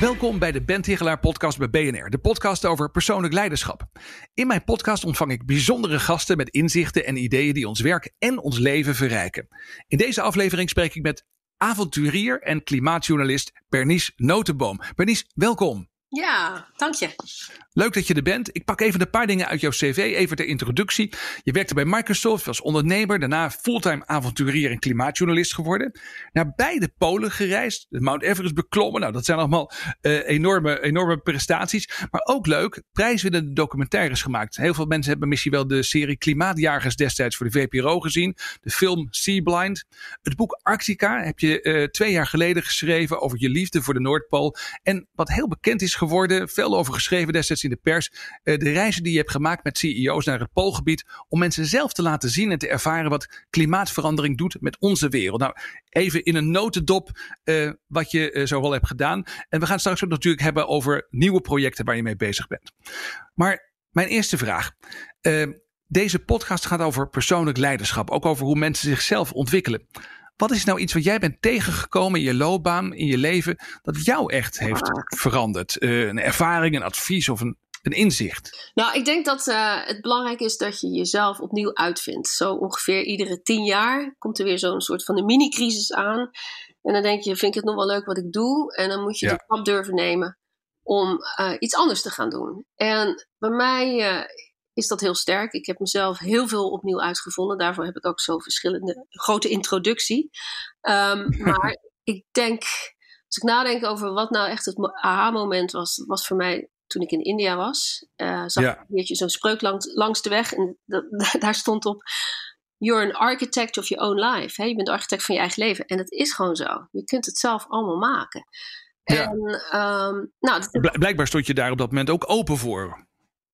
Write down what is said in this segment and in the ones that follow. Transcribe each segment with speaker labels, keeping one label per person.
Speaker 1: Welkom bij de Ben Tichelaar podcast bij BNR, de podcast over persoonlijk leiderschap. In mijn podcast ontvang ik bijzondere gasten met inzichten en ideeën die ons werk en ons leven verrijken. In deze aflevering spreek ik met avonturier en klimaatjournalist Bernice Notenboom. Bernice, welkom.
Speaker 2: Ja, dank je.
Speaker 1: Leuk dat je er bent. Ik pak even een paar dingen uit jouw cv, even ter introductie. Je werkte bij Microsoft als ondernemer, daarna fulltime avonturier en klimaatjournalist geworden. Naar beide polen gereisd, de Mount Everest beklommen. Nou, dat zijn allemaal uh, enorme, enorme prestaties. Maar ook leuk, prijswinnende documentaires gemaakt. Heel veel mensen hebben misschien wel de serie Klimaatjagers destijds voor de VPRO gezien. De film Sea Blind. Het boek Arctica heb je uh, twee jaar geleden geschreven over je liefde voor de Noordpool. En wat heel bekend is geworden, veel over geschreven destijds in de pers. Uh, de reizen die je hebt gemaakt met CEO's naar het Poolgebied. Om mensen zelf te laten zien en te ervaren wat klimaatverandering doet met onze wereld. Nou, even in een notendop uh, wat je uh, zo wel hebt gedaan. En we gaan straks ook natuurlijk hebben over nieuwe projecten waar je mee bezig bent. Maar mijn eerste vraag. deze podcast gaat over persoonlijk leiderschap. Ook over hoe mensen zichzelf ontwikkelen. Wat is nou iets wat jij bent tegengekomen in je loopbaan, in je leven, dat jou echt heeft veranderd? Uh, een ervaring, een advies of een, een inzicht?
Speaker 2: Nou, ik denk dat uh, het belangrijk is dat je jezelf opnieuw uitvindt. Zo ongeveer iedere tien jaar komt er weer zo'n soort van een mini-crisis aan. En dan denk je, vind ik het nog wel leuk wat ik doe? En dan moet je ja. de stap durven nemen om uh, iets anders te gaan doen. En bij mij is dat heel sterk. Ik heb mezelf heel veel opnieuw uitgevonden. Daarvoor heb ik ook zo verschillende grote introductie. Um, maar ik denk, als ik nadenk over wat nou echt het aha-moment was, was voor mij toen ik in India was. Uh, zag ja. ik zo'n spreuk langs, langs de weg en daar stond op. You're an architect of your own life. He, je bent de architect van je eigen leven. En dat is gewoon zo. Je kunt het zelf allemaal maken.
Speaker 1: Ja. En, um, nou, dat... Blijkbaar stond je daar op dat moment ook open voor.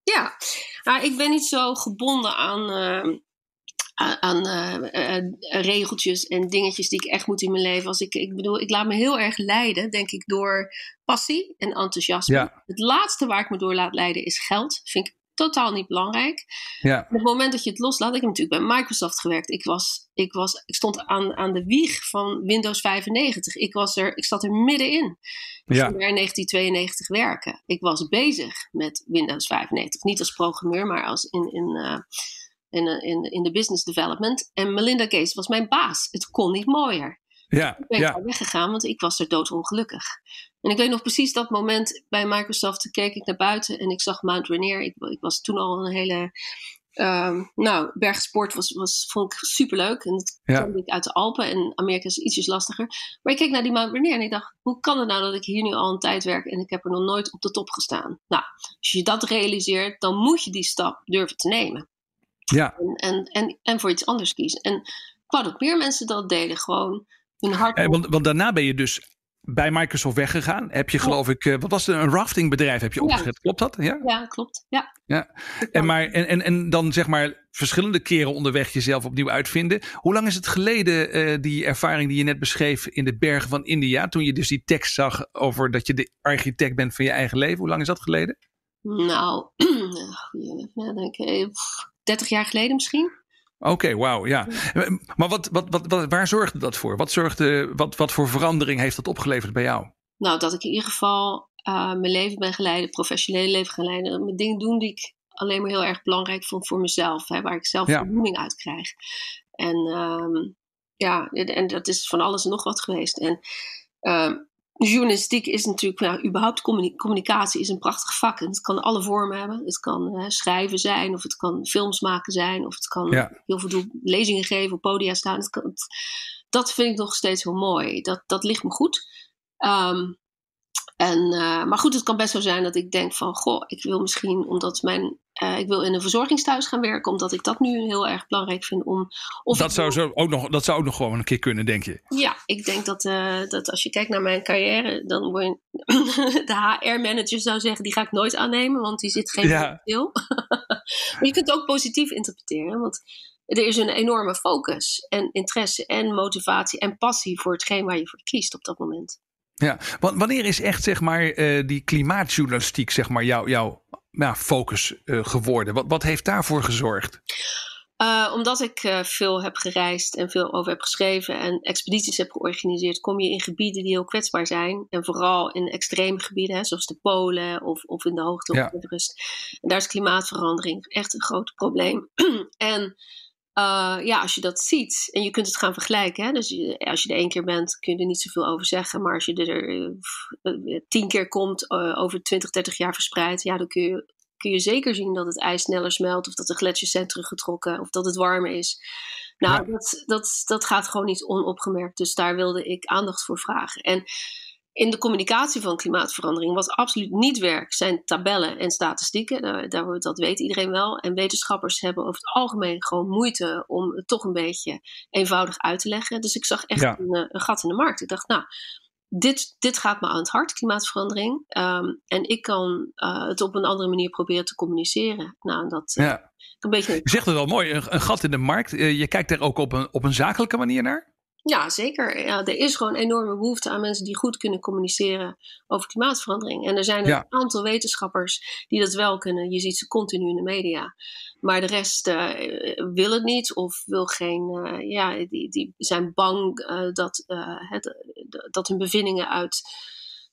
Speaker 2: Ja, nou, ik ben niet zo gebonden aan, uh, aan uh, uh, regeltjes en dingetjes die ik echt moet in mijn leven. Als ik, ik bedoel, ik laat me heel erg leiden, denk ik, door passie en enthousiasme.
Speaker 1: Ja.
Speaker 2: Het laatste waar ik me door laat leiden is geld. Vind ik totaal niet belangrijk.
Speaker 1: Ja.
Speaker 2: Op het moment dat je het loslaat, ik heb natuurlijk bij Microsoft gewerkt. Ik, was, ik, was, ik stond aan, aan de wieg van Windows 95. Ik, was er, ik zat er middenin. Ik
Speaker 1: ja.
Speaker 2: in 1992 werken. Ik was bezig met Windows 95. Niet als programmeur, maar als in, in, uh, in, in, in de business development. En Melinda Gates was mijn baas. Het kon niet mooier.
Speaker 1: Ja,
Speaker 2: ik ben
Speaker 1: ja.
Speaker 2: daar weggegaan, want ik was er doodongelukkig. En ik weet nog precies dat moment bij Microsoft. Keek ik naar buiten en ik zag Mount Rainier. Ik, ik was toen al een hele. Um, nou, bergsport was, was, vond ik superleuk. En dat
Speaker 1: Ja.
Speaker 2: kwam ik uit de Alpen. En Amerika is ietsjes lastiger. Maar ik keek naar die Mount Rainier en ik dacht: hoe kan het nou dat ik hier nu al een tijd werk en ik heb er nog nooit op de top gestaan? Nou, als je dat realiseert, dan moet je die stap durven te nemen.
Speaker 1: Ja.
Speaker 2: En, en, en, en voor iets anders kiezen. En ik wou dat meer mensen dat deden. Gewoon hun hart.
Speaker 1: Eh, want, want daarna ben je dus bij Microsoft weggegaan. Heb je geloof ik, uh, wat was het, een raftingbedrijf heb je
Speaker 2: Ja.
Speaker 1: opgezet. Klopt dat? Ja.
Speaker 2: Ja, klopt. Ja.
Speaker 1: ja. En, maar, en, en, en dan zeg maar verschillende keren onderweg jezelf opnieuw uitvinden. Hoe lang is het geleden uh, die ervaring die je net beschreef in de bergen van India? Toen je dus die tekst zag over dat je de architect bent van je eigen leven. Hoe lang is dat geleden?
Speaker 2: Nou, ja, denk ik, 30 jaar geleden misschien.
Speaker 1: Oké, okay, wauw, ja. Maar wat, wat, wat, wat, waar zorgde dat voor? Wat, zorgde, wat, wat voor verandering heeft dat opgeleverd bij jou?
Speaker 2: Nou, dat ik in ieder geval uh, mijn leven ben geleiden, professionele leven gaan leiden. Met dingen doen die ik alleen maar heel erg belangrijk vond voor mezelf. Hè, waar ik zelf
Speaker 1: Ja.
Speaker 2: voldoening uit krijg. En um, ja, en dat is van alles en nog wat geweest. En um, journalistiek is natuurlijk, nou, überhaupt communi- communicatie is een prachtig vak. En het kan alle vormen hebben. Het kan uh, schrijven zijn, of het kan films maken zijn, of het kan
Speaker 1: Ja.
Speaker 2: heel veel doen, lezingen geven, op podia staan. Het kan, het- dat vind ik nog steeds heel mooi. Dat, dat ligt me goed. Um, En, maar goed, het kan best zo zijn dat ik denk van, goh, ik wil misschien omdat mijn uh, ik wil in een verzorgingstehuis gaan werken, omdat ik dat nu heel erg belangrijk vind om.
Speaker 1: Of dat, zou zo ook nog, dat zou ook nog gewoon een keer kunnen, denk je?
Speaker 2: Ja, ik denk dat, uh, dat als je kijkt naar mijn carrière, dan word je. de HR-manager zou zeggen: die ga ik nooit aannemen, want die zit geen ja. stil. maar je kunt het ook positief interpreteren, want er is een enorme focus en interesse en motivatie en passie voor hetgeen waar je voor kiest op dat moment.
Speaker 1: Ja, wanneer is echt zeg maar uh, die klimaatjournalistiek zeg maar jouw jou, nou, focus uh, geworden? Wat, wat heeft daarvoor gezorgd?
Speaker 2: Uh, omdat ik veel heb gereisd en veel over heb geschreven en expedities heb georganiseerd, kom je in gebieden die heel kwetsbaar zijn. En vooral in extreme gebieden, hè, zoals de Polen of, of in de hoogte op ja. En daar is klimaatverandering echt een groot probleem. en uh, ja, als je dat ziet en je kunt het gaan vergelijken. Hè? Dus je, als je er één keer bent, kun je er niet zoveel over zeggen. Maar als je er uh, tien keer komt, uh, over 20, 30 jaar verspreid, ja, dan kun je, kun je zeker zien dat het ijs sneller smelt. Of dat de gletsjers zijn teruggetrokken. Of dat het warmer is. Nou, ja. dat, dat, dat gaat gewoon niet onopgemerkt. Dus daar wilde ik aandacht voor vragen. En in de communicatie van klimaatverandering, wat absoluut niet werkt, zijn tabellen en statistieken. Daar, daar, dat weet iedereen wel. En wetenschappers hebben over het algemeen gewoon moeite om het toch een beetje eenvoudig uit te leggen. Dus ik zag echt een, eh, een, gat in de markt. Ik dacht, nou, dit, dit gaat me aan het hart, klimaatverandering. Um, en ik kan uh, het op een andere manier proberen te communiceren. Nou, dat uh, ja. een beetje.
Speaker 1: Je zegt het wel mooi, een, een gat in de markt. je kijkt er ook op een, op een zakelijke manier naar?
Speaker 2: Ja, zeker. Ja, er is gewoon enorme behoefte aan mensen die goed kunnen communiceren over klimaatverandering. En er zijn een aantal wetenschappers die dat wel kunnen. Je ziet ze continu in de media. Maar de rest uh, wil het niet of wil geen. Uh, ja, die, die zijn bang uh, dat, het, dat hun bevindingen uit,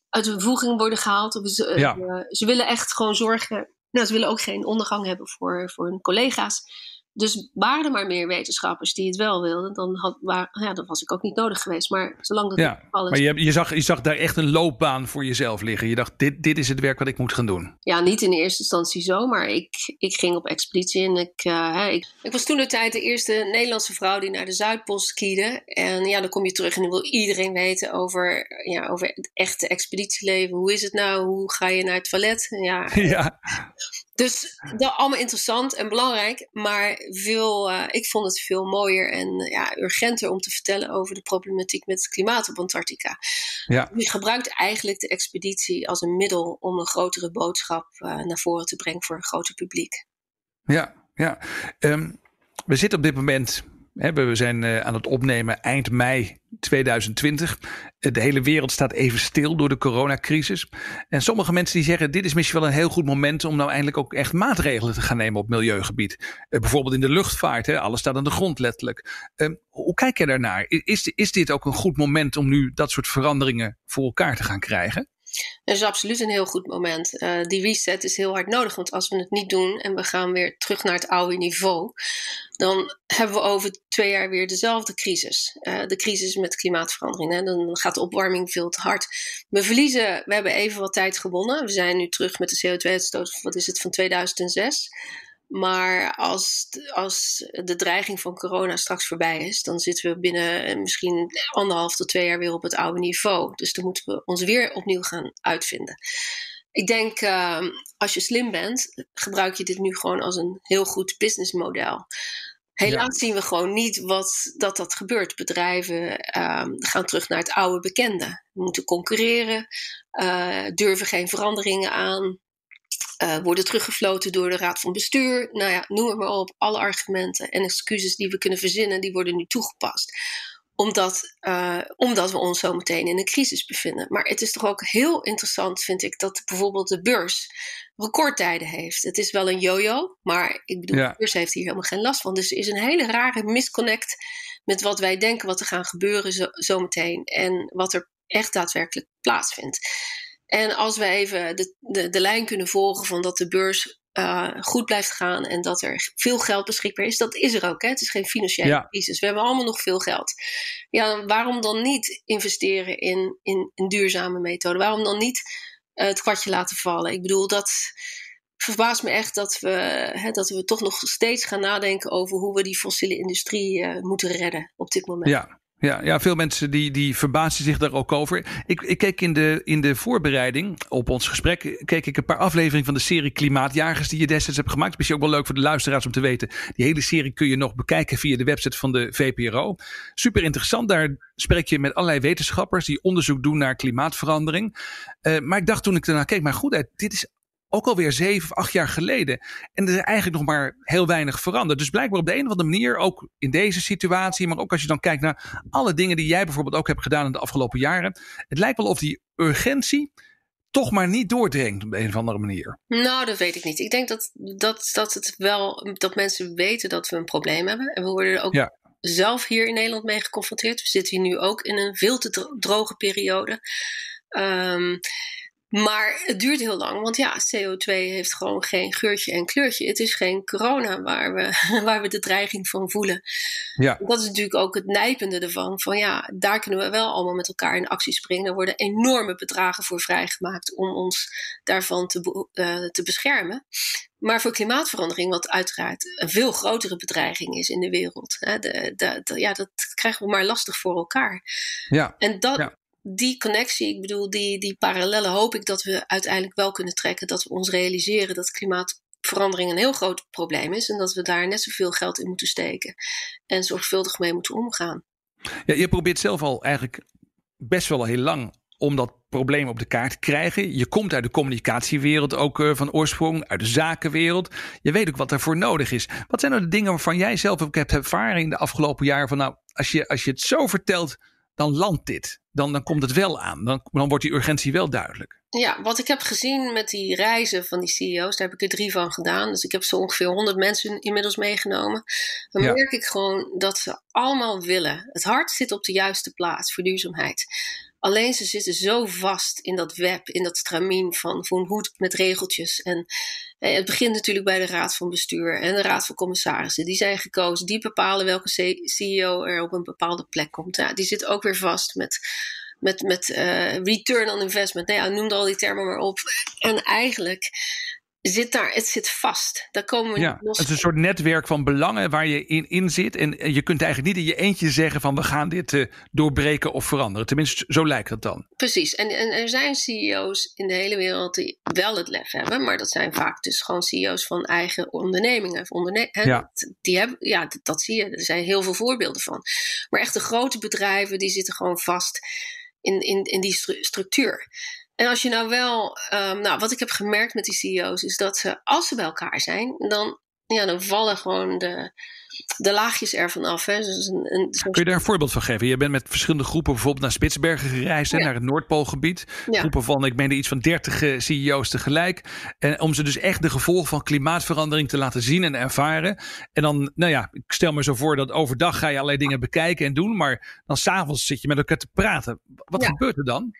Speaker 2: uit de bevoeging worden gehaald. Of ze, ja. ze willen echt gewoon zorgen. Nou, ze willen ook geen ondergang hebben voor, voor hun collega's. Dus waren er maar meer wetenschappers die het wel wilden, dan, had, waar, ja, dan was ik ook niet nodig geweest. Maar zolang dat
Speaker 1: ja, alles... Maar je, je, zag, je zag daar echt een loopbaan voor jezelf liggen. Je dacht, dit, dit is het werk wat ik moet gaan doen.
Speaker 2: Ja, niet in eerste instantie zo, maar ik, ik ging op expeditie. En ik, uh, ik, ik, was toen de tijd de eerste Nederlandse vrouw die naar de Zuidpool skiede. En ja, dan kom je terug en dan wil iedereen weten over, ja, over het echte expeditieleven. Hoe is het nou? Hoe ga je naar het toilet? Ja, ja. Dus dat allemaal interessant en belangrijk, maar veel, uh, ik vond het veel mooier en ja, urgenter om te vertellen over de problematiek met het klimaat op Antarctica. Ja. Je gebruikt eigenlijk de expeditie als een middel om een grotere boodschap uh, naar voren te brengen voor een groter publiek.
Speaker 1: Ja, ja. Um, we zitten op dit moment we zijn eh, aan het opnemen eind mei 2020. De hele wereld staat even stil door de coronacrisis. En sommige mensen die zeggen: dit is misschien wel een heel goed moment om nou eindelijk ook echt maatregelen te gaan nemen op milieugebied. Eh, bijvoorbeeld in de luchtvaart, alles staat aan de grond letterlijk. Hoe kijk je daarnaar? Is dit ook een goed moment om nu dat soort veranderingen voor elkaar te gaan krijgen?
Speaker 2: Dat is absoluut een heel goed moment. Uh, die reset is heel hard nodig, want als we het niet doen en we gaan weer terug naar het oude niveau, dan hebben we over twee jaar weer dezelfde crisis. Uh, de crisis met klimaatverandering. Hè. Dan gaat de opwarming veel te hard. We verliezen, we hebben even wat tijd gewonnen. We zijn nu terug met de CO2-uitstoot, wat is het, van 2006. Maar als, als de dreiging van corona straks voorbij is, dan zitten we binnen eh, misschien anderhalf tot twee jaar weer op het oude niveau. Dus dan moeten we ons weer opnieuw gaan uitvinden. Ik denk, uh, als je slim bent, gebruik je dit nu gewoon als een heel goed businessmodel. Helaas zien we gewoon niet wat, dat dat gebeurt. Bedrijven uh, gaan terug naar het oude bekende. We moeten concurreren, uh, durven geen veranderingen aan uh, worden teruggefloten door de raad van bestuur. Nou ja, noem het maar op. Alle argumenten en excuses die we kunnen verzinnen, die worden nu toegepast. Omdat, uh, omdat we ons zo meteen in een crisis bevinden. Maar het is toch ook heel interessant, vind ik, dat bijvoorbeeld de beurs recordtijden heeft. Het is wel een yo-yo, maar ik bedoel, de beurs heeft hier helemaal geen last van. Dus er is een hele rare misconnect met wat wij denken wat er gaan gebeuren zo, zometeen. En wat er echt daadwerkelijk plaatsvindt. En als we even de, de, de lijn kunnen volgen van dat de beurs uh, goed blijft gaan en dat er veel geld beschikbaar is, dat is er ook. Hè? Het is geen financiële crisis. We hebben allemaal nog veel geld. Ja, waarom dan niet investeren in, in een duurzame methode? Waarom dan niet uh, het kwartje laten vallen? Ik bedoel, dat verbaast me echt dat we, hè, dat we toch nog steeds gaan nadenken over hoe we die fossiele industrie uh, moeten redden op dit moment.
Speaker 1: Ja. Ja, ja, veel mensen die, die verbaasden zich daar ook over. Ik, ik keek in de, in de voorbereiding op ons gesprek, keek ik een paar afleveringen van de serie Klimaatjagers die je destijds hebt gemaakt. Misschien ook wel leuk voor de luisteraars om te weten. Die hele serie kun je nog bekijken via de website van de VPRO. Super interessant. Daar spreek je met allerlei wetenschappers die onderzoek doen naar klimaatverandering. Uh, maar ik dacht toen ik ernaar keek, maar goed, dit is ook alweer zeven of acht jaar geleden. En er is eigenlijk nog maar heel weinig veranderd. Dus blijkbaar op de een of andere manier, ook in deze situatie, maar ook als je dan kijkt naar alle dingen die jij bijvoorbeeld ook hebt gedaan in de afgelopen jaren. Het lijkt wel of die urgentie toch maar niet doordringt op de een of andere manier.
Speaker 2: Nou, dat weet ik niet. Ik denk dat, dat, dat het wel dat mensen weten dat we een probleem hebben. En we worden er ook zelf hier in Nederland mee geconfronteerd. We zitten hier nu ook in een veel te droge periode. Um, maar het duurt heel lang, want ja, CO2 heeft gewoon geen geurtje en kleurtje. Het is geen corona waar we, waar we de dreiging van voelen. Ja. Dat is natuurlijk ook het nijpende ervan. Van ja, daar kunnen we wel allemaal met elkaar in actie springen. Er worden enorme bedragen voor vrijgemaakt om ons daarvan te, uh, te beschermen. Maar voor klimaatverandering, wat uiteraard een veel grotere bedreiging is in de wereld, hè, de, de, ja, dat krijgen we maar lastig voor elkaar. Ja. En dat, ja die connectie, ik bedoel, die, die parallellen hoop ik dat we uiteindelijk wel kunnen trekken. Dat we ons realiseren dat klimaatverandering een heel groot probleem is. En dat we daar net zoveel geld in moeten steken. En zorgvuldig mee moeten omgaan.
Speaker 1: Ja, je probeert zelf al eigenlijk best wel heel lang om dat probleem op de kaart te krijgen. Je komt uit de communicatiewereld ook uh, van oorsprong, uit de zakenwereld. Je weet ook wat ervoor nodig is. Wat zijn nou de dingen waarvan jij zelf ook hebt ervaren in de afgelopen jaren? Van nou, als je, als je het zo vertelt, dan landt dit. Dan, dan komt het wel aan. Dan, dan wordt die urgentie wel duidelijk.
Speaker 2: Ja, wat ik heb gezien met die reizen van die CEO's, daar heb ik er drie van gedaan. Dus ik heb zo ongeveer 100 mensen inmiddels meegenomen. Dan merk ik gewoon dat ze allemaal willen. Het hart zit op de juiste plaats voor duurzaamheid. Alleen ze zitten zo vast in dat web, in dat stramien van, van hoe met regeltjes. En eh, het begint natuurlijk bij de raad van bestuur en de raad van commissarissen. Die zijn gekozen, die bepalen welke CEO er op een bepaalde plek komt. Ja, die zit ook weer vast met, met, met uh, return on investment. Nou ja, noem al die termen maar op. En eigenlijk zit daar, het zit vast. Daar komen we
Speaker 1: ja,
Speaker 2: los.
Speaker 1: Het is een soort netwerk van belangen waar je in, in zit. En je kunt eigenlijk niet in je eentje zeggen van we gaan dit uh, doorbreken of veranderen. Tenminste, zo lijkt het dan.
Speaker 2: Precies. En, en er zijn CEO's in de hele wereld die wel het lef hebben. Maar dat zijn vaak dus gewoon CEO's van eigen ondernemingen. Onderne ja. Die hebben, ja, dat, dat zie je. Er zijn heel veel voorbeelden van. Maar echt de grote bedrijven die zitten gewoon vast in, in, in die structuur. En als je nou wel, um, nou, wat ik heb gemerkt met die CEO's, is dat ze, als ze bij elkaar zijn, dan, ja, dan vallen gewoon de, de laagjes ervan af. Hè. Dus een, een,
Speaker 1: Kun je daar een voorbeeld van geven? Je bent met verschillende groepen bijvoorbeeld naar Spitsbergen gereisd, naar het Noordpoolgebied. Groepen van, ik meen iets van 30 uh, CEO's tegelijk. En om ze dus echt de gevolgen van klimaatverandering te laten zien en ervaren. En dan, nou ja, ik stel me zo voor dat overdag ga je allerlei dingen bekijken en doen, maar dan s'avonds zit je met elkaar te praten. Wat gebeurt er dan?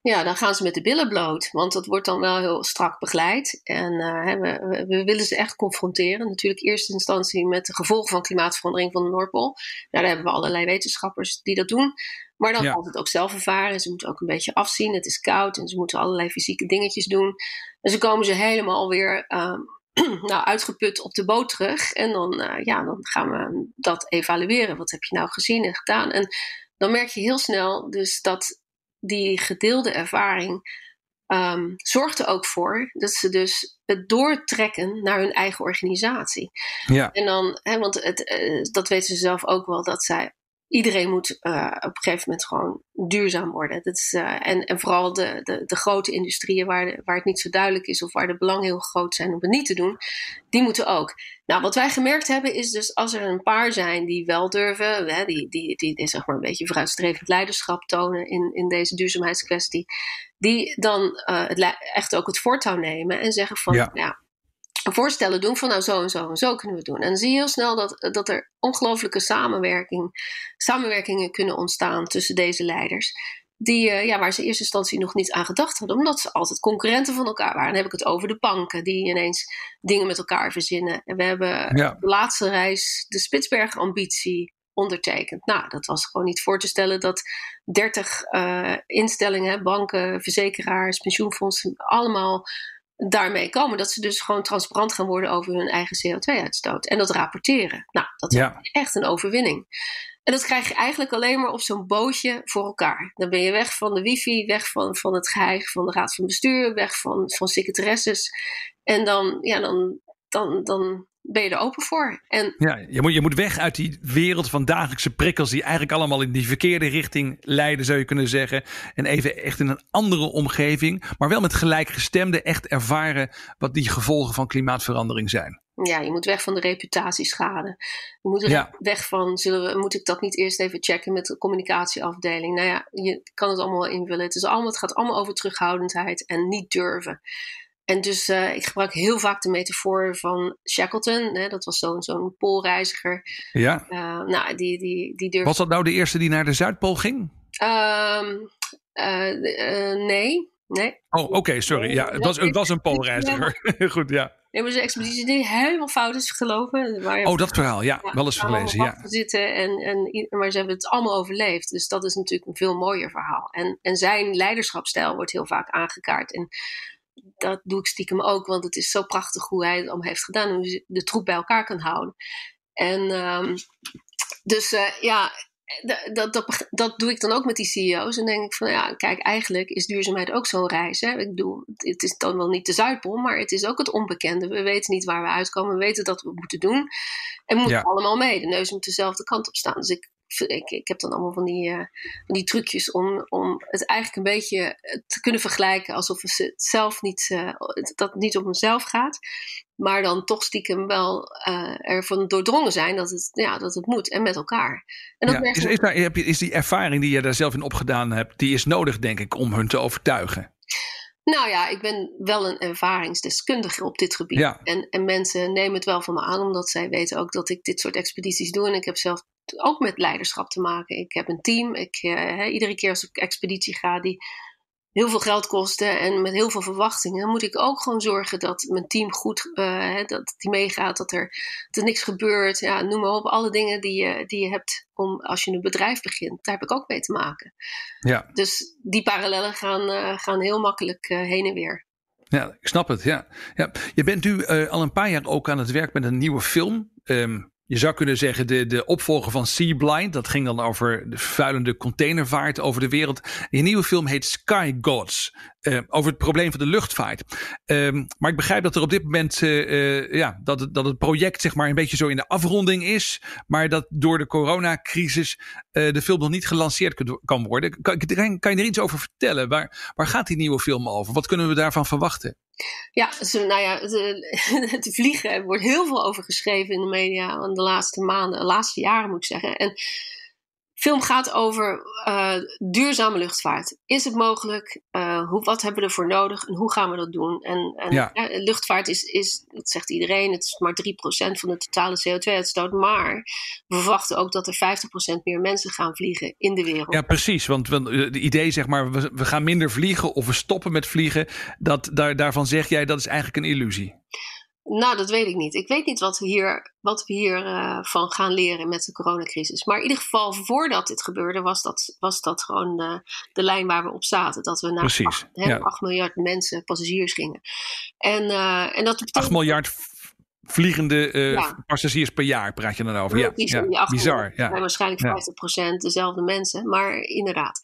Speaker 2: Ja, dan gaan ze met de billen bloot. Want dat wordt dan wel heel strak begeleid. En uh, we, we, willen ze echt confronteren. Natuurlijk in eerste instantie met de gevolgen van klimaatverandering van de Noordpool. Nou, daar hebben we allerlei wetenschappers die dat doen. Maar dan ja. het ook zelf ervaren. Ze moeten ook een beetje afzien. Het is koud en ze moeten allerlei fysieke dingetjes doen. En zo komen ze helemaal weer uh, nou, uitgeput op de boot terug. En dan, uh, ja, dan gaan we dat evalueren. Wat heb je nou gezien en gedaan? En dan merk je heel snel dus dat die gedeelde ervaring um, zorgt er ook voor dat ze dus het doortrekken naar hun eigen organisatie. Ja. En dan, hè, want het, uh, dat weten ze zelf ook wel, dat zij iedereen moet uh, op een gegeven moment gewoon duurzaam worden. Dat is, uh, en, en vooral de, de, de grote industrieën waar, de, waar het niet zo duidelijk is of waar de belangen heel groot zijn om het niet te doen, die moeten ook. Nou, wat wij gemerkt hebben is dus als er een paar zijn die wel durven, hè, die, die, die, die zeg maar een beetje vooruitstrevend leiderschap tonen in, in deze duurzaamheidskwestie, die dan uh, het, echt ook het voortouw nemen en zeggen van ja voorstellen doen van nou zo en zo en zo kunnen we doen. En dan zie je heel snel dat, dat er ongelooflijke samenwerking, samenwerkingen kunnen ontstaan tussen deze leiders. Die, uh, ja, waar ze in eerste instantie nog niet aan gedacht hadden, omdat ze altijd concurrenten van elkaar waren. Dan heb ik het over de banken die ineens dingen met elkaar verzinnen. En we hebben de laatste reis de Spitsbergen-ambitie ondertekend. Nou, dat was gewoon niet voor te stellen dat 30 uh, eh, instellingen, banken, verzekeraars, pensioenfondsen, allemaal daarmee komen. Dat ze dus gewoon transparant gaan worden over hun eigen CO2-uitstoot. En dat rapporteren. Nou, dat is echt een overwinning. En dat krijg je eigenlijk alleen maar op zo'n bootje voor elkaar. Dan ben je weg van de wifi, weg van, van het geheim van de raad van bestuur, weg van, van secretaresses. En dan, ja, dan, dan, dan ben je er open voor. En,
Speaker 1: ja, je moet, je moet weg uit die wereld van dagelijkse prikkels die eigenlijk allemaal in die verkeerde richting leiden, zou je kunnen zeggen. En even echt in een andere omgeving, maar wel met gelijkgestemde echt ervaren wat die gevolgen van klimaatverandering zijn.
Speaker 2: Ja, je moet weg van de reputatieschade. Je moet weg van, zullen we, moet ik dat niet eerst even checken met de communicatieafdeling? Nou ja, je kan het allemaal invullen. Het, is allemaal, het gaat allemaal over terughoudendheid en niet durven. En dus uh, ik gebruik heel vaak de metafoor van Shackleton. Hè, dat was zo'n zo'n poolreiziger.
Speaker 1: Ja.
Speaker 2: Uh, nou, die, die, die durfde...
Speaker 1: Was dat nou de eerste die naar de Zuidpool ging?
Speaker 2: Um, uh, nee. Nee.
Speaker 1: Oh, oké, sorry. Ja, het was, het was een poolreiziger. Goed, ja.
Speaker 2: Nee, maar een expeditie die helemaal fout is gelopen.
Speaker 1: Waar oh, dat verhaal, ja. ja wel eens gelezen, ja.
Speaker 2: Zitten en, en, maar ze hebben het allemaal overleefd. Dus dat is natuurlijk een veel mooier verhaal. En, en zijn leiderschapstijl wordt heel vaak aangekaart. En dat doe ik stiekem ook, want het is zo prachtig hoe hij het allemaal heeft gedaan. Hoe de troep bij elkaar kan houden. En um, dus uh, ja, dat, dat, dat, doe ik dan ook met die CEO's. En denk ik van ja, kijk, eigenlijk is duurzaamheid ook zo'n reis. Hè? Ik bedoel, het is dan wel niet de Zuidpool, maar het is ook het onbekende. We weten niet waar we uitkomen, we weten dat we moeten doen. En we moeten allemaal mee. De neus moet dezelfde kant op staan. Dus ik ik, ik heb dan allemaal van die, uh, van die trucjes om, om het eigenlijk een beetje eh, te kunnen vergelijken alsof het zelf niet, uh, dat het niet om mezelf gaat. Maar dan toch stiekem wel uh, ervan doordrongen zijn dat het, ja, dat het moet en met elkaar. En dat
Speaker 1: ja, is, is, daar, is die ervaring die je daar zelf in opgedaan hebt, die is nodig denk ik om hun te overtuigen?
Speaker 2: Nou ja, ik ben wel een ervaringsdeskundige op dit gebied. Ja. En, en mensen nemen het wel van me aan, omdat zij weten ook dat ik dit soort expedities doe. En ik heb zelf ook met leiderschap te maken. Ik heb een team. Ik, uh, iedere keer als ik expeditie ga die heel veel geld kosten en met heel veel verwachtingen, moet ik ook gewoon zorgen dat mijn team goed uh, dat die meegaat, dat er, dat er niks gebeurt. Ja, noem maar op, alle dingen die je, die je hebt om als je een bedrijf begint, daar heb ik ook mee te maken.
Speaker 1: Ja.
Speaker 2: Dus die parallellen gaan, uh, gaan heel makkelijk heen en weer.
Speaker 1: Ja, ik snap het. Ja. Ja. Je bent nu al een paar jaar ook aan het werk met een nieuwe film. Um, je zou kunnen zeggen, de, de opvolger van Sea Blind. Dat ging dan over de vuilende containervaart over de wereld. Je nieuwe film heet Sky Gods. Uh, over het probleem van de luchtvaart. Uh, maar ik begrijp dat er op dit moment. Uh, ja, dat, dat het project zeg maar een beetje zo in de afronding is. Maar dat door de coronacrisis de film nog niet gelanceerd kan worden. Kan, kan, je er iets over vertellen? Waar, waar gaat die nieuwe film over? Wat kunnen we daarvan verwachten?
Speaker 2: Ja, nou ja, het vliegen wordt heel veel over geschreven in de media in de laatste maanden, de laatste jaren moet ik zeggen. En film gaat over uh, duurzame luchtvaart. Is het mogelijk? Uh, hoe, wat hebben we ervoor nodig en hoe gaan we dat doen? En, en ja. luchtvaart is, is, dat zegt iedereen, het is maar 3% van de totale CO2-uitstoot. Maar we verwachten ook dat er 50% meer mensen gaan vliegen in de wereld.
Speaker 1: Ja, precies. Want het idee, zeg maar, we, we gaan minder vliegen of we stoppen met vliegen, dat, daar, daarvan zeg jij dat is eigenlijk een illusie.
Speaker 2: Nou, dat weet ik niet. Ik weet niet wat we hier, wat we hier uh, van gaan leren met de coronacrisis. Maar in ieder geval, voordat dit gebeurde, was dat, was dat gewoon de, de lijn waar we op zaten. Dat we naar 8, ja. 8 miljard mensen, passagiers gingen. En, uh, en dat
Speaker 1: betekent... 8 miljard vliegende uh, passagiers per jaar praat je dan over. Ja, ja, ja. bizar. Ja.
Speaker 2: waarschijnlijk 50% dezelfde mensen, maar inderdaad.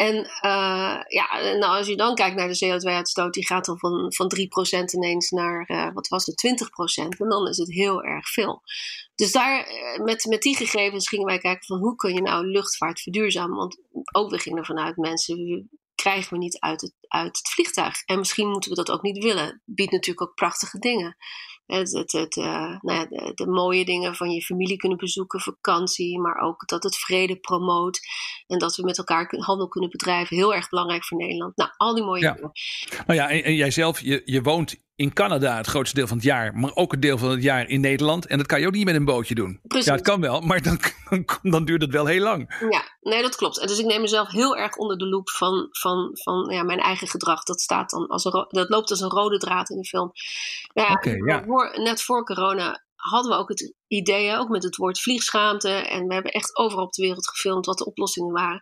Speaker 2: En uh, ja, nou, als je dan kijkt naar de CO2-uitstoot, die gaat dan van, van 3% ineens naar, uh, wat was het, 20%. En dan is het heel erg veel. Dus daar, met, met die gegevens gingen wij kijken van hoe kun je nou luchtvaart verduurzamen. Want ook we gingen ervan uit, mensen krijgen we niet uit het, uit het vliegtuig. En misschien moeten we dat ook niet willen. Biedt natuurlijk ook prachtige dingen. Het, het, het uh, nou ja, de, de, mooie dingen van je familie kunnen bezoeken, vakantie, maar ook dat het vrede promoot en dat we met elkaar handel kunnen bedrijven. Heel erg belangrijk voor Nederland. Nou, al die mooie dingen.
Speaker 1: Nou ja, en, en jij zelf, je, je woont in Canada het grootste deel van het jaar, maar ook een deel van het jaar in Nederland. En dat kan je ook niet met een bootje doen. Precies. Ja, het kan wel, maar dan, dan, duurt het wel heel lang.
Speaker 2: Ja, nee, dat klopt. En dus ik neem mezelf heel erg onder de loep van, van, van ja, mijn eigen gedrag. Dat, staat dan als een, dat loopt als een rode draad in de film. Ja, okay, ja. net voor corona hadden we ook het idee, ook met het woord vliegschaamte. En we hebben echt overal op de wereld gefilmd wat de oplossingen waren.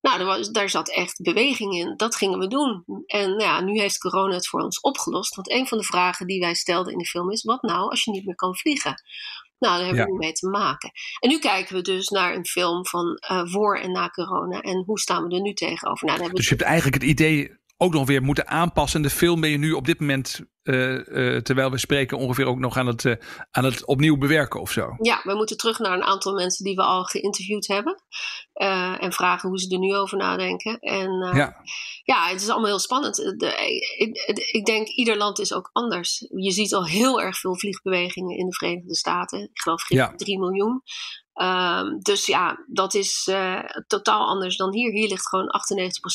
Speaker 2: Nou, was, daar zat echt beweging in. Dat gingen we doen. En nou ja, nu heeft corona het voor ons opgelost. Want een van de vragen die wij stelden in de film is: wat nou als je niet meer kan vliegen? Nou, daar hebben we mee te maken. En nu kijken we dus naar een film van voor en na corona. En hoe staan we er nu tegenover? Nou,
Speaker 1: dus je hebt eigenlijk het idee ook nog weer moeten aanpassen. De film ben je nu op dit moment, uh, uh, terwijl we spreken, ongeveer ook nog aan het, uh, aan het opnieuw bewerken of zo.
Speaker 2: Ja, we moeten terug naar een aantal mensen die we al geïnterviewd hebben. en vragen hoe ze er nu over nadenken. En ja. ja, het is allemaal heel spannend. De, ik, ik, denk, ieder land is ook anders. Je ziet al heel erg veel vliegbewegingen in de Verenigde Staten. Ik geloof ja. 3 miljoen. Um, dus ja, dat is uh, totaal anders dan hier. Hier ligt gewoon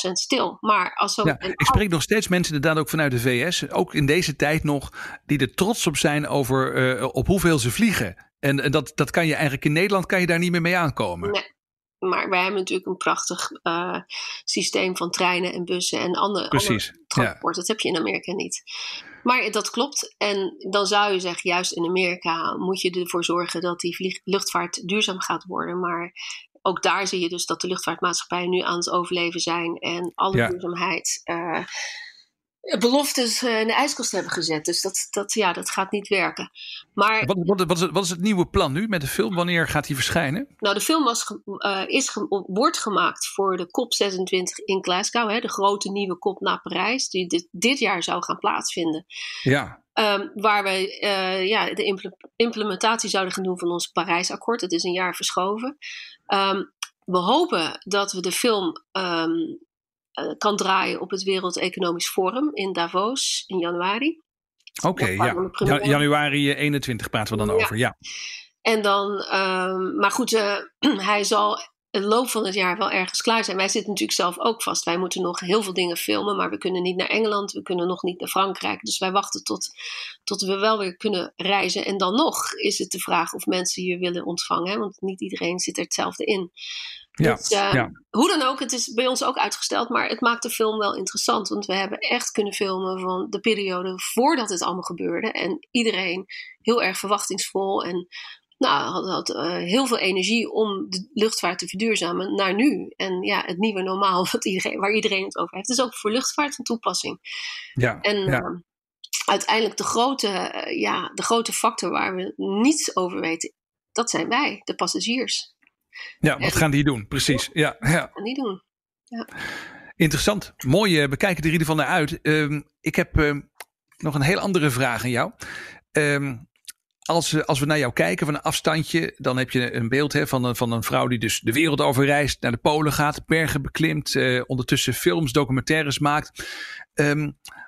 Speaker 2: 98% stil. Maar als zo
Speaker 1: ja, ik spreek nog steeds mensen inderdaad ook vanuit de VS, ook in deze tijd nog, die er trots op zijn over uh, op hoeveel ze vliegen. En, en dat, dat kan je eigenlijk in Nederland kan je daar niet meer mee aankomen.
Speaker 2: Nee. Maar wij hebben natuurlijk een prachtig uh, systeem van treinen en bussen en andere, Precies, andere Dat heb je in Amerika niet. Maar dat klopt. En dan zou je zeggen, juist in Amerika moet je ervoor zorgen dat die luchtvaart duurzaam gaat worden. Maar ook daar zie je dus dat de luchtvaartmaatschappijen nu aan het overleven zijn en alle duurzaamheid. Uh, beloftes eh, in de ijskast hebben gezet. Dus dat, dat, ja, dat gaat niet werken. Maar,
Speaker 1: wat, wat, wat, is het, wat is het nieuwe plan nu met de film? Wanneer gaat die verschijnen?
Speaker 2: Nou, de film was, uh, is wordt gemaakt voor de COP26 in Glasgow. Hè, de grote nieuwe COP na Parijs. Die dit, dit jaar zou gaan plaatsvinden.
Speaker 1: Ja.
Speaker 2: Um, waar wij uh, ja, de implementatie zouden gaan doen van ons Parijsakkoord. Het is een jaar verschoven. Um, we hopen dat we de film um, uh, kan draaien op het Wereld Economisch Forum in Davos in januari.
Speaker 1: Oké, ja. januari 21 praten we dan over, ja.
Speaker 2: En dan, um, maar goed, uh, hij zal het loop van het jaar wel ergens klaar zijn. Wij zitten natuurlijk zelf ook vast. Wij moeten nog heel veel dingen filmen, maar we kunnen niet naar Engeland, we kunnen nog niet naar Frankrijk. Dus wij wachten tot, tot we wel weer kunnen reizen. En dan nog is het de vraag of mensen hier willen ontvangen, want niet iedereen zit er hetzelfde in.
Speaker 1: Ja, dus, uh, ja.
Speaker 2: Hoe dan ook, het is bij ons ook uitgesteld, maar het maakt de film wel interessant. Want we hebben echt kunnen filmen van de periode voordat het allemaal gebeurde. En iedereen heel erg verwachtingsvol en nou, had, had uh, heel veel energie om de luchtvaart te verduurzamen naar nu. En ja, het nieuwe normaal wat iedereen, waar iedereen het over heeft. is ook voor luchtvaart van toepassing.
Speaker 1: Ja,
Speaker 2: en
Speaker 1: ja.
Speaker 2: Uh, uiteindelijk de grote, uh, ja, de grote factor waar we niets over weten, dat zijn wij, de passagiers.
Speaker 1: Ja, wat gaan die doen? Precies. Ja, ja. Wat
Speaker 2: gaan die doen? Ja.
Speaker 1: Interessant. Mooi, uh, we kijken er in ieder geval naar uit. Uh, ik heb uh, nog een heel andere vraag aan jou. Ehm, als, als we naar jou kijken van een afstandje, dan heb je een beeld hè, van, een, van een vrouw die dus de wereld over reist, naar de Polen gaat, bergen beklimt, uh, ondertussen films, documentaires maakt.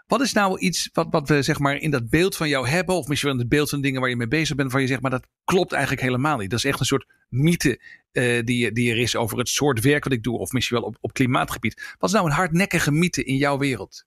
Speaker 1: Wat is nou iets wat, wat we zeg maar in dat beeld van jou hebben, of misschien wel in het beeld van dingen waar je mee bezig bent, van je zegt, maar dat klopt eigenlijk helemaal niet. Dat is echt een soort mythe uh, die, die er is over het soort werk wat ik doe, of misschien wel op, op klimaatgebied. Wat is nou een hardnekkige mythe in jouw wereld?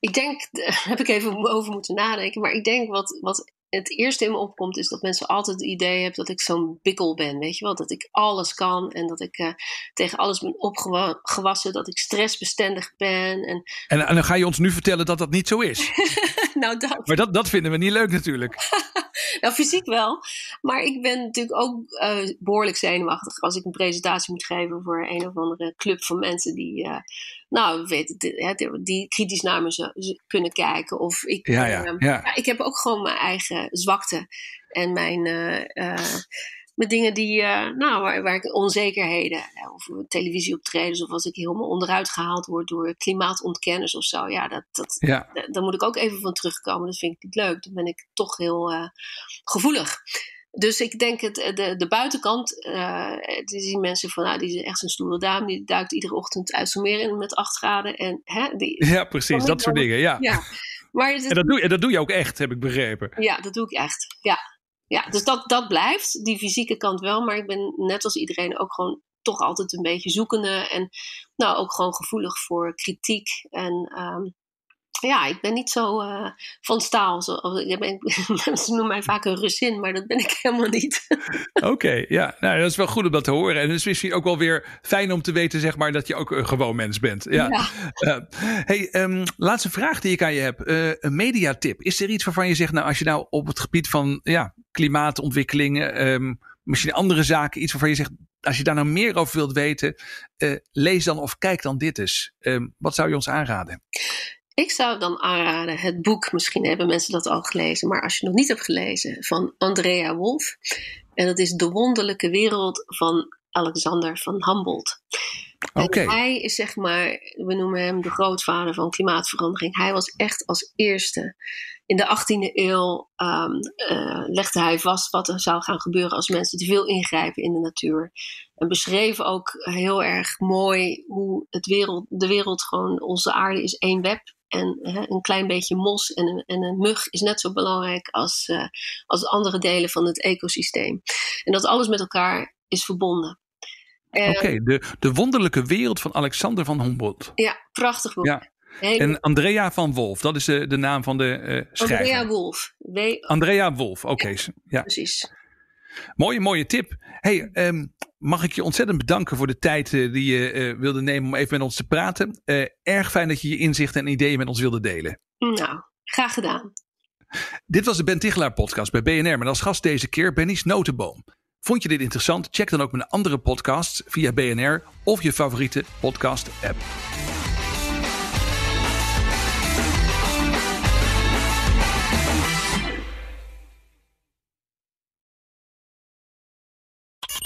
Speaker 2: Ik denk, daar heb ik even over moeten nadenken, maar ik denk wat, wat het eerste in me opkomt is dat mensen altijd het idee hebben dat ik zo'n bikkel ben. Weet je wel, dat ik alles kan en dat ik uh, tegen alles ben opgewassen, dat ik stressbestendig ben. En,
Speaker 1: en, en dan ga je ons nu vertellen dat dat niet zo is.
Speaker 2: nou, dat.
Speaker 1: Maar dat, dat vinden we niet leuk natuurlijk.
Speaker 2: nou, fysiek wel. Maar ik ben natuurlijk ook uh, behoorlijk zenuwachtig als ik een presentatie moet geven voor een of andere club van mensen die. Uh, nou, weet, die kritisch naar me kunnen kijken. Of ik,
Speaker 1: ja, ja,
Speaker 2: uh,
Speaker 1: ja.
Speaker 2: ik heb ook gewoon mijn eigen zwakte en mijn, uh, dingen die, uh, nou, waar, waar, ik onzekerheden, of televisieoptredens, of als ik helemaal onderuit gehaald word door klimaatontkenners of zo, ja, dat, dat,
Speaker 1: ja.
Speaker 2: daar moet ik ook even van terugkomen. Dat vind ik niet leuk. Dan ben ik toch heel gevoelig. Dus ik denk het, de, de buitenkant, uh, die zien mensen van, nou, die is echt een stoere dame, die duikt iedere ochtend IJsselmeer in met 8 graden. En, hè, die,
Speaker 1: ja, precies, dat soort dingen, ja.
Speaker 2: ja. Maar
Speaker 1: en, dat doe, en dat doe je ook echt, heb ik begrepen.
Speaker 2: Ja, dat doe ik echt, ja. Ja dus dat, dat blijft, die fysieke kant wel, maar ik ben net als iedereen ook gewoon toch altijd een beetje zoekende en nou ook gewoon gevoelig voor kritiek en um, ja, ik ben niet zo uh, van staal. Zo, ben, ze noemen mij vaak een Russin, maar dat ben ik helemaal niet.
Speaker 1: Oké, okay, ja. Nou, dat is wel goed om dat te horen. En het is misschien ook wel weer fijn om te weten, zeg maar, dat je ook een gewoon mens bent. Ja. ja. Uh, hey, um, laatste vraag die ik aan je heb. Uh, een mediatip. Is er iets waarvan je zegt, nou, als je nou op het gebied van ja, klimaatontwikkelingen, um, misschien andere zaken, iets waarvan je zegt, als je daar nou meer over wilt weten, lees dan of kijk dan dit eens. Um, wat zou je ons aanraden?
Speaker 2: Ik zou dan aanraden het boek, misschien hebben mensen dat al gelezen, maar als je het nog niet hebt gelezen, van Andrea Wolf. En dat is De Wonderlijke Wereld van Alexander van Humboldt. Okay. hij is zeg maar, we noemen hem de grootvader van klimaatverandering. Hij was echt als eerste in de 18e eeuw um, uh, legde hij vast wat er zou gaan gebeuren als mensen te veel ingrijpen in de natuur. En beschreef ook heel erg mooi hoe het wereld, de wereld gewoon, onze aarde is één web. En een klein beetje mos en een, en een, mug is net zo belangrijk als, uh, als andere delen van het ecosysteem. En dat alles met elkaar is verbonden.
Speaker 1: Oké, de, de wonderlijke wereld van Alexander van Humboldt.
Speaker 2: Ja, prachtig boek. Ja.
Speaker 1: En Andrea van Wolf, dat is de, de naam van de uh, schrijver.
Speaker 2: Andrea Wolf.
Speaker 1: Andrea Wolf, oké. Ja,
Speaker 2: Precies.
Speaker 1: Mooie, mooie tip. Hey, um, mag ik je ontzettend bedanken voor de tijd uh, die je uh, wilde nemen om even met ons te praten. erg fijn dat je je inzichten en ideeën met ons wilde delen.
Speaker 2: Nou, graag gedaan.
Speaker 1: Dit was de Ben Tichelaar podcast bij BNR met als gast deze keer Benny Notenboom. Vond je dit interessant? Check dan ook mijn andere podcasts via BNR of je favoriete podcast app.